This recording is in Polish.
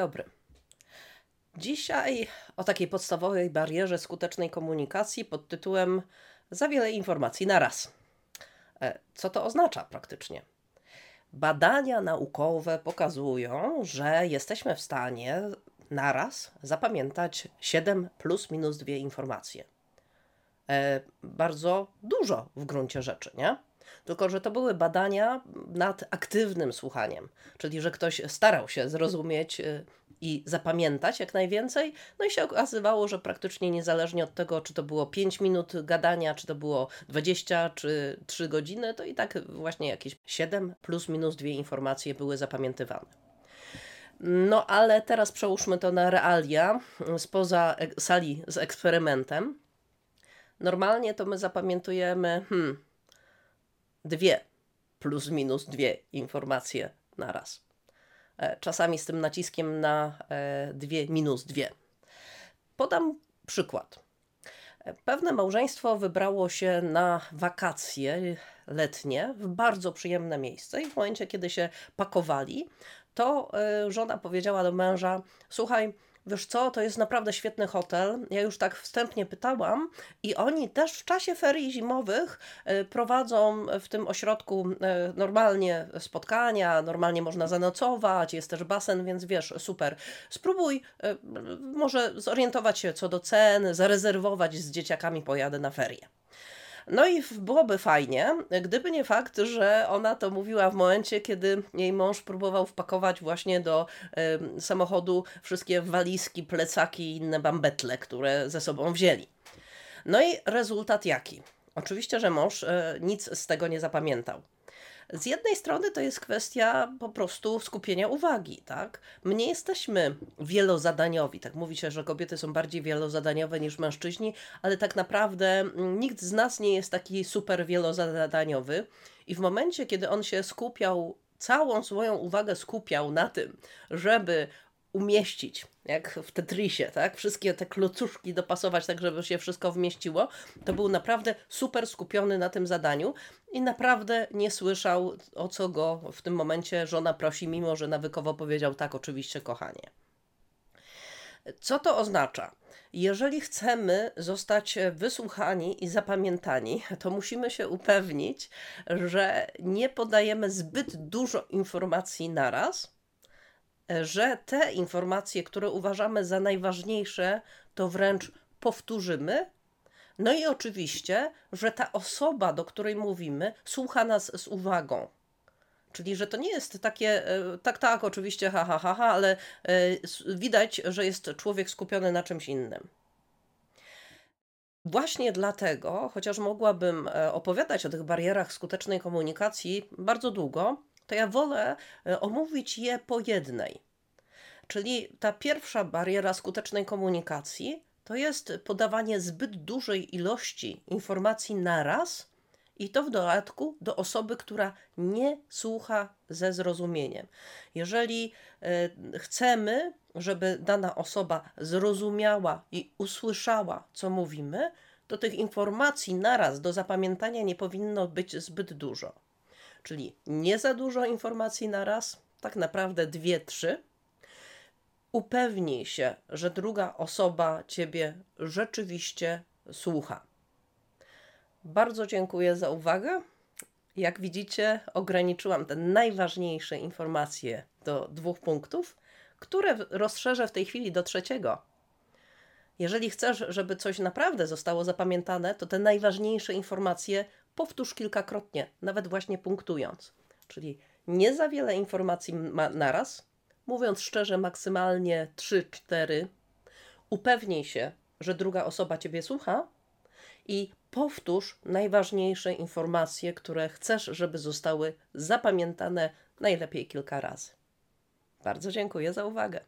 dobry. Dzisiaj o takiej podstawowej barierze skutecznej komunikacji pod tytułem Za wiele informacji na raz. E, co to oznacza praktycznie? Badania naukowe pokazują, że jesteśmy w stanie naraz zapamiętać 7 plus minus 2 informacje. E, bardzo dużo w gruncie rzeczy, nie? Tylko, że to były badania nad aktywnym słuchaniem, czyli że ktoś starał się zrozumieć y, i zapamiętać jak najwięcej, no i się okazywało, że praktycznie niezależnie od tego, czy to było 5 minut gadania, czy to było 20 czy 3 godziny, to i tak właśnie jakieś 7 plus minus dwie informacje były zapamiętywane. No ale teraz przełóżmy to na realia spoza sali z eksperymentem. Normalnie to my zapamiętujemy, hmm, dwie plus minus dwie informacje na raz. E, czasami z tym naciskiem na e, dwie minus dwie. Podam przykład. E, pewne małżeństwo wybrało się na wakacje letnie w bardzo przyjemne miejsce i w momencie, kiedy się pakowali, to żona powiedziała do męża: Słuchaj, Wiesz co, to jest naprawdę świetny hotel. Ja już tak wstępnie pytałam i oni też w czasie ferii zimowych e, prowadzą w tym ośrodku e, normalnie spotkania, normalnie można zanocować, jest też basen, więc wiesz, super. Spróbuj e, może zorientować się co do cen, zarezerwować z dzieciakami pojadę na ferie. No i byłoby fajnie, gdyby nie fakt, że ona to mówiła w momencie, kiedy jej mąż próbował wpakować właśnie do y, samochodu wszystkie walizki, plecaki i inne bambetle, które ze sobą wzięli. No i rezultat jaki? Oczywiście, że mąż y, nic z tego nie zapamiętał. Z jednej strony to jest kwestia po prostu skupienia uwagi, tak? My nie jesteśmy wielozadaniowi, tak mówi się, że kobiety są bardziej wielozadaniowe niż mężczyźni, ale tak naprawdę mm, nikt z nas nie jest taki super wielozadaniowy i w momencie, kiedy on się skupiał całą swoją uwagę skupiał na tym, żeby umieścić, jak w Tetrisie, tak? Wszystkie te klocuszki dopasować tak, żeby się wszystko wmieściło. To był naprawdę super skupiony na tym zadaniu i naprawdę nie słyszał, o co go w tym momencie żona prosi, mimo że nawykowo powiedział tak, oczywiście, kochanie. Co to oznacza? Jeżeli chcemy zostać wysłuchani i zapamiętani, to musimy się upewnić, że nie podajemy zbyt dużo informacji naraz, że te informacje, które uważamy za najważniejsze, to wręcz powtórzymy. No i oczywiście, że ta osoba, do której mówimy, słucha nas z uwagą. Czyli, że to nie jest takie, e, tak, tak, oczywiście, ha, ha, ha, ha ale e, widać, że jest człowiek skupiony na czymś innym. Właśnie dlatego, chociaż mogłabym e, opowiadać o tych barierach skutecznej komunikacji bardzo długo, to ja wolę e, omówić je po jednej. Czyli ta pierwsza bariera skutecznej komunikacji to jest podawanie zbyt dużej ilości informacji naraz i to w dodatku do osoby, która nie słucha ze zrozumieniem. Jeżeli y, chcemy, żeby dana osoba zrozumiała i usłyszała, co mówimy, to tych informacji naraz do zapamiętania nie powinno być zbyt dużo. Czyli nie za dużo informacji na raz, tak naprawdę dwie, trzy. Upewnij się, że druga osoba ciebie rzeczywiście słucha. Bardzo dziękuję za uwagę. Jak widzicie, ograniczyłam te najważniejsze informacje do dwóch punktów, które rozszerzę w tej chwili do trzeciego. Jeżeli chcesz, żeby coś naprawdę zostało zapamiętane, to te najważniejsze informacje powtórz kilkakrotnie, nawet właśnie punktując. Czyli nie za wiele informacji ma naraz, mówiąc szczerze, maksymalnie 3-4. Upewnij się, że druga osoba Ciebie słucha i powtórz najważniejsze informacje, które chcesz, żeby zostały zapamiętane najlepiej kilka razy. Bardzo dziękuję za uwagę.